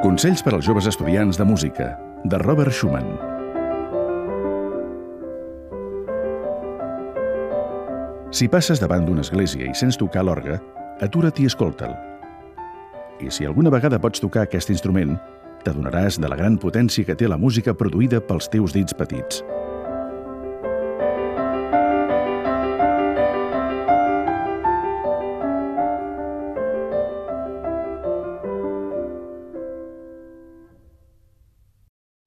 Consells per als joves estudiants de música, de Robert Schumann. Si passes davant d'una església i sents tocar l'orgue, atura't i escolta'l. I si alguna vegada pots tocar aquest instrument, t'adonaràs de la gran potència que té la música produïda pels teus dits petits.